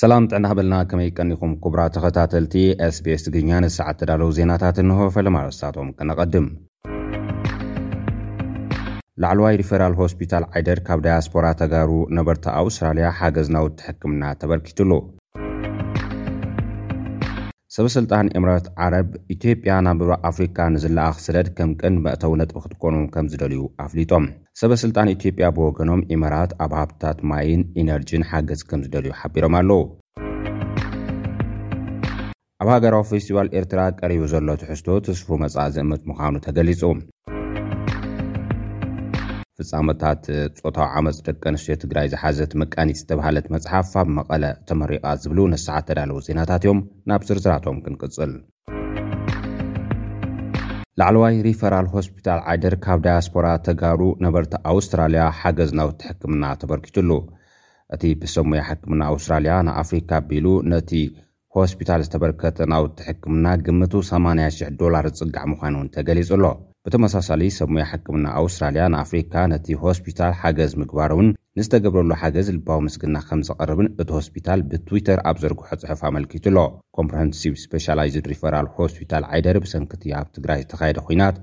ሰላም ጥዕና ሃበልና ከመይ ቀኒኹም ኩቡራት ተኸታተልቲ SBS ትግርኛ ነዚ ሰዓት ተዳለዉ ዜናታት እንሆ ፈለማ ኣርእስታቶም ከነቐድም ላዕለዋይ ሪፈራል ሆስፒታል ዓይደር ካብ ዳያስፖራ ተጋሩ ነበርቲ ኣውስትራልያ ሓገዝ ናውቲ ሕክምና ተበርኪቱሉ ሰበስልጣን ኤምረረት ዓረብ፣ ኢትዮጵያ ናብ ምብራቕ ኣፍሪካ ንዝለኣኽ ሰደድ ከም ቀንዲ መእተዊ ነጥቢ ክትኮኖም ከምዝደልዩ ኣፍሊጦም። ሰበስልጣን ኢትዮጵያ ብወገኖም ኢመራት ኣብ ሃብትታት ማይን ኢነርጂን ሓገዝ ከምዝደልዩ ሓቢሮም ኣለው። ኣብ ሃገራዊ ፌስቲቫል ኤርትራ ቀሪቡ ዘሎ ትሕዝቶ ትስፉው መጻኢ ዝእምት ምዃኑ ተገሊጹ። ፍፃመታት ፆታዊ ዓመፅ ደቂ ኣንስትዮ ትግራይ ዝሓዘት መቃኒት ዝተብሃለት መፅሓፍ ኣብ መቐለ ተመሪቓ ዝብሉ ነዚ ሰዓት ዝተዳለዉ ዜናታት እዮም። ናብ ዝርዝራቶም ክንቅፅል። ላዕለዋይ ሪፈራል ሆስፒታል ዓይደር ካብ ዳያስፖራ ተጋሩ ነበርቲ ኣውስትራልያ ሓገዝ ናውቲ ሕክምና ተበርኪቱሉ። እቲ ብሰብ ሞያ ሕክምና ኣውስትራልያ ንኣፍሪካ ኣቢሉ ነቲ ሆስፒታል ዝተበርከተ ናውቲ ሕክምና ግምቱ ሰማንያ ሽሕ ዶላር ዝጽጋዕ ምዃኑ'ውን ተገሊጹ ኣሎ። ብተመሳሳሊ ሰብ ሞያ ሕክምና ኣውስትራልያ ንኣፍሪካ ነቲ ሆስፒታል ሓገዝ ምግባሩን ንዝተገብረሉ ሓገዝ ልባዊ ምስግና ከምዘቕርብን እቲ ሆስፒታል ብትዊተር ኣብ ዘርግሖ ጽሑፍ ኣመልኪቱ ኣሎ። ኮምፕረሀንሲቭ ስፔሻላይዝድ ሪፈራል ሆስፒታል ዓይደር ብሰንኪ'ቲ ኣብ ትግራይ ዝተኻየደ ኹናት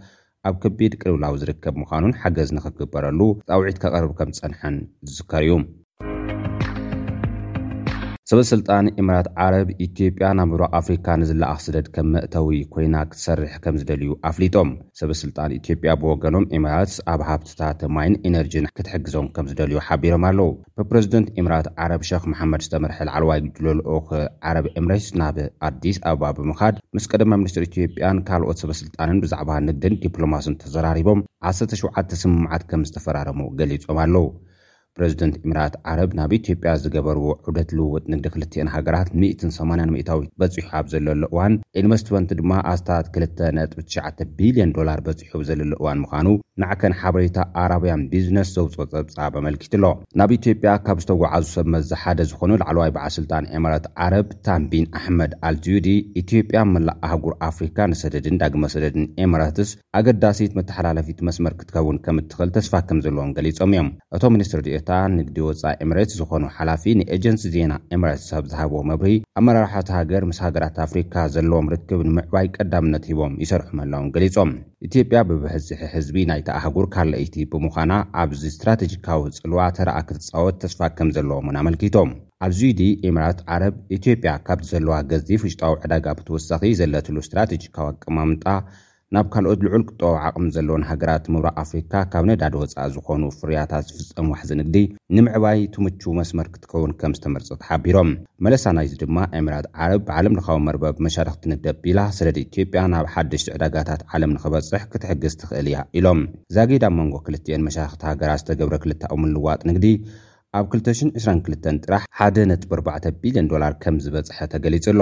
ኣብ ከቢድ ቅልውላው ዝርከብ ምዃኑን ሓገዝ ንኽግበረሉ ጻውዒት ከቕርብ ከም ዝጸንሐን ዝዝከር እዩ። ሰበስልጣን ኢማራት ዓረብ፣ ኢትዮጵያ ናብ ምብራቕ ኣፍሪካ ንዝለኣኽ ስደድ ከም መእተዊ ኮይና ክትሰርሕ ከም ዝደልዩ ኣፍሊጦም። ሰበስልጣን ኢትዮጵያ ብወገኖም ኢማራት ኣብ ሃብትታት ማይን ኢነርጂን ክትሕግዞም ከም ዝደልዩ ሓቢሮም ኣለው። ብፕረዚደንት ኤምራት ዓረብ ሸኽ መሓመድ ዝተመርሐ ላዕለዋይ ጉጅለ ልኡኽ ዓረብ ኤምሬትስ ናብ ኣዲስ ኣበባ ብምኻድ ምስ ቀዳማይ ሚኒስትር ኢትዮጵያን ካልኦት ሰበስልጣንን ብዛዕባ ንግድን ዲፕሎማስን ተዘራሪቦም ዓሰርተ ሸውዓተ ስምምዓት ከምዝተፈራረሙ ገሊፆም ኣለው። ፕረዚደንት ኤምራት ዓረብ ናብ ኢትዮጵያ ዝገበርዎ ዑደት ልውውጥ ንግዲ ክልቲኤን ሃገራት ሚእትን ሰማንያን ሚእታዊት በፂሑ ኣብ ዘለሉ እዋን ኢንቨስትመንት ድማ ኣስታት ክልተ ነጥቢ ትሽዓተ ቢሊየን ዶላር በፂሑ በጺሑ ዘለሉ እዋን ምዃኑ ማዕከን ሓበሬታ ኣራብያን ቢዝነስ ዘውጽኦ ጸብጻብ ኣመልኪቱ'ሎ። ናብ ኢትዮጵያ ካብ ዝተጓዓዙ ሰብ መዚ ሓደ ዝኾኑ ላዕለዋይ በዓል ስልጣን ኤመረት ዓረብ ታምቢን ኣሕመድ ኣል ዝዩዲ፣ ኢትዮጵያ ኣብ መላእ ኣህጉር ኣፍሪካ ንሰደድን ዳግመ ሰደድን ኤመረትስ ኣገዳሲት መተሓላለፊት መስመር ክትከውን ከምትኽእል ተስፋ ከምዘለዎም ገሊጾም እዮም። እቶም ሚኒስትር ዲኤታ ንግዲ ወፃኢ ኤምሬትስ ዝኾኑ ሓላፊ ንኤጀንሲ ዜና ኤምሬትስ ኣብ ዝሃብዎ መብርሂ ኣመራርሓ እታ ሃገር ምስ ሃገራት ኣፍሪካ ዘለዎም ርክብ ንምዕባይ ቀዳምነት ሂቦም ይሰርሑ ምህላዎም ገሊፆም። ኢትዮጵያ ብብሕዝሒ ህዝቢ ናይታ ኣህጉር ካልኣይቲ ብምዃና ኣብዚ ስትራቴጂካዊ ፅልዋ ተራኣ ክትፃወት ተስፋ ከምዘለዎም እውን ኣመልኪቶም። ኣብ ዝይዲ ኢምራት ዓረብ ኢትዮጵያ ካብቲ ዘለዋ ገዚፍ ውሽጣዊ ዕዳጋ ብተወሳኺ ዘለትሉ ስትራቴጂካዊ ኣቀማምጣ ናብ ካልኦት ልዑል ቁጠባዊ ዓቕሚ ዘለወን ሃገራት ምብራቕ ኣፍሪካ ካብ ነዳዲ ወፃኢ ዝኾኑ ፍርያታት ዝፍፀም ዋሕዚ ንግዲ ንምዕባይ እቱ ምቹው መስመር ክትከውን ከምዝተመርፀት ሓቢሮም። መለሳ ናይዚ ድማ ኤሚራት ዓረብ ብዓለም ለኻዊ መርበብ መሻርኽቲ ንግዲ ኣቢላ ሰደድ ኢትዮጵያ ናብ ሓደሽቲ ዕዳጋታት ዓለም ንኽበፅሕ ክትሕግዝ ትኽእል እያ ኢሎም። ዛጊድ ኣብ መንጎ ክልቲኤን መሻርኽቲ ሃገራት ዝተገብረ ክልተኣዊ ምልውዋጥ ንግዲ ኣብ ክልተ ሽሕን ዕስራን ክልተን ጥራሕ ሓደ ነጥቢ ኣርባዕተ ቢሊየን ዶላር ከምዝበፅሐ ተገሊፁ ኣሎ።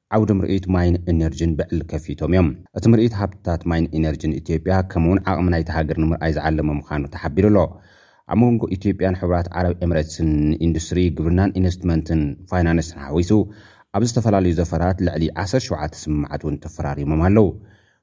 ዓውዲ ምርኢት ማይን ኢነርጂን ብዕሊ ከፊቶም እዮም። እቲ ምርኢት ሃብትታት ማይን ኢነርጂን ኢትዮጵያ ከምኡ'ውን ዓቕሚ ናይታ ሃገር ንምርኣይ ዝዓለመ ምዃኑ ተሓቢሩ ኣሎ። ኣብ መጎንጎ ኢትዮጵያን ሕቡራት ዓረብ ኤምሬትስን ንኢንዱስትሪ፣ ግብርናን ኢንቨስትመንትን ፋይናንስን ሓዊሱ ኣብ ዝተፈላለዩ ዘፈራት ልዕሊ ዓሰርተ ሸውዓተ ስምምዓት እውን ተፈራሪሞም ኣለው።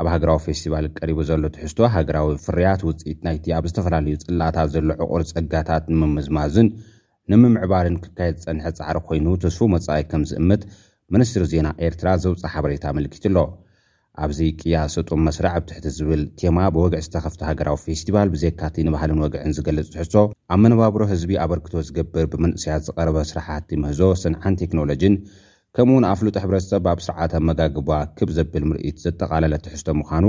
ኣብ ሃገራዊ ፌስቲቫል ቀሪቡ ዘሎ ትሕዝቶ ሃገራዊ ፍርያት ውጽኢት ናይቲ ኣብ ዝተፈላለዩ ጽላታት ዘሎ ዕቑር ጸጋታት ንምምዝማዝን ንምምዕባልን ክካየድ ዝጸንሐ ጻዕሪ ኮይኑ ትስፉው መጻኢ ከም ዝእምት ሚኒስትሪ ዜና ኤርትራ ዘውጽኣ ሓበሬታ ኣመልኪቱ ኣሎ። ኣብዚ ቅያ ስጡም መስርዕ ኣብ ትሕቲ ዝብል ቴማ ብወግዒ ዝተኸፍተ ሃገራዊ ፌስቲቫል ብዘካቲ ንባህልን ወግዕን ዝገልጽ ትሕዝቶ ኣብ መነባብሮ ህዝቢ ኣበርክቶ ዝገብር ብመንእሰያት ዝቐረበ ስራሓቲ ምህዞ፣ ስንዓን ቴክኖሎጂን ከምኡ'ውን ኣፍልጦ ሕብረተሰብ ኣብ ስርዓተ ኣመጋግባ ክብ ዘብል ምርኢት ዘጠቓለለ ትሕዝቶ ምዃኑ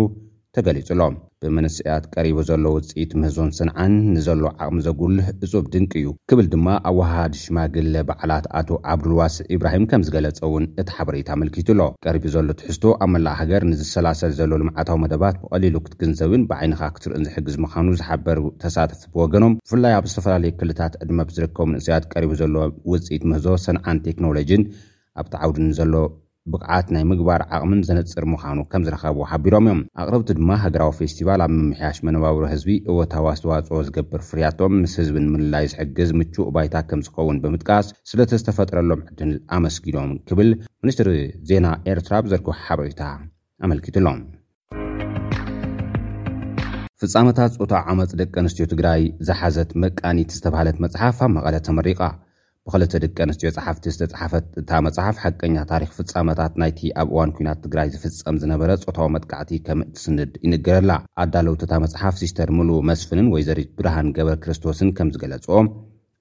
ተገሊጹ'ሎ። ብመንእሰያት ቀሪቡ ዘሎ ውጽኢት ምህዞን ሰንዓን ንዘሎ ዓቕሚ ዘጉልህ እጹብ ድንቂ እዩ ክብል ድማ ኣወሃሃዲ ሽማግለ በዓላት ኣቶ ዓብዱልዋስዕ ኢብራሂም ከም ዝገለጸ'ውን እቲ ሓበሬታ ኣመልኪቱ'ሎ። ቀሪቡ ዘሎ ትሕዝቶ ኣብ መላእ ሃገር ንዝሰላሰል ዘሎ ልምዓታዊ መደባት ብቐሊሉ ክትግንዘብን ብዓይንኻ ክትርእን ዝሕግዝ ምዃኑ ዝሓበር ተሳተፍቲ፣ እቲ ብወገኖም ብፍላይ ኣብ ዝተፈላለዩ ክልታት ዕድመ ብዝርከቡ መንእሰያት ቀሪቡ ዘሎ ውፅኢት ምህዞ ሰንዓን ቴክኖሎጂን ኣብቲ ዓውዲ ንዘሎ ብቕዓት ናይ ምግባር ዓቕሚን ዘነፅር ምዃኑ ከምዝረኸብዎ ሓቢሮም እዮም። ኣቕረብቲ ድማ ሃገራዊ ፌስቲቫል ኣብ ምምሕያሽ መነባብሮ ህዝቢ እወታዊ ኣስተዋፅኦ ዝገብር ፍርያቶም ምስ ህዝቢ ንምልላይ ዝሕግዝ ምቹእ ባይታ ከምዝኸውን ብምጥቃስ ስለቲ ዝተፈጥረሎም ዕድል ኣመስጊኖም ክብል ሚኒስትሪ ዜና ኤርትራ ብዘርገሖ ሓበሬታ ኣመልኪቱ ኣሎ። ፍፃመታት ፆታዊ ዓመፅ ደቂ ኣንስትዮ ትግራይ ዝሓዘት መቃኒት ዝተብሃለት መፅሓፍ ኣብ መቐለ ተመሪቓ። ብኽልተ ደቂ ኣንስትዮ ፀሓፍቲ ዝተፅሓፈት እታ መፅሓፍ ሓቀኛ ታሪኽ ፍፃመታት ናይቲ ኣብ እዋን ኲናት ትግራይ ዝፍፀም ዝነበረ ፆታዊ መጥቃዕቲ ከምእትስንድ ይንገረላ። ኣዳለውቲ እታ መፅሓፍ ሲስተር ምሉ መስፍንን ወይዘሪት ብርሃን ገብረክርስቶስን ከምዝገለፅኦ፣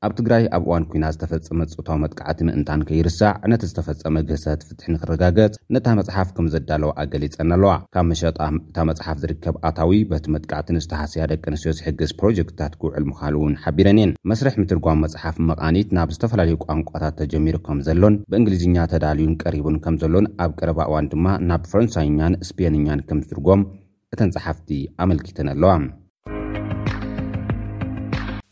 ኣብ ትግራይ ኣብ እዋን ኲናት ዝተፈፀመ ፆታዊ መጥቃዕቲ ምእንታን ከይርሳዕ ነቲ ዝተፈፀመ ግህሰት ፍትሒ ንክረጋገፅ ነታ መፅሓፍ ከምዘዳለዋኣ ገሊፀን ኣለዋ። ካብ መሸጣ እታ መፅሓፍ ዝርከብ ኣታዊ በቲ መጥቃዕቲ ንዝተሃስያ ደቂ ኣንስትዮ ዝሕግዝ ፕሮጀክትታት ክውዕል ምኽኣሉ እውን ሓቢረን እየን። መስርሕ ምትርጓም መፅሓፍ መቓኒት ናብ ዝተፈላለዩ ቋንቋታት ተጀሚሩ ከምዘሎን ብእንግሊዝኛ ተዳልዩን ቀሪቡን ከምዘሎን ኣብ ቀረባ እዋን ድማ ናብ ፈረንሳይኛን ስፔንኛን ከምዝትርጎም እተን ፀሓፍቲ ኣመልኪተን ኣለዋ።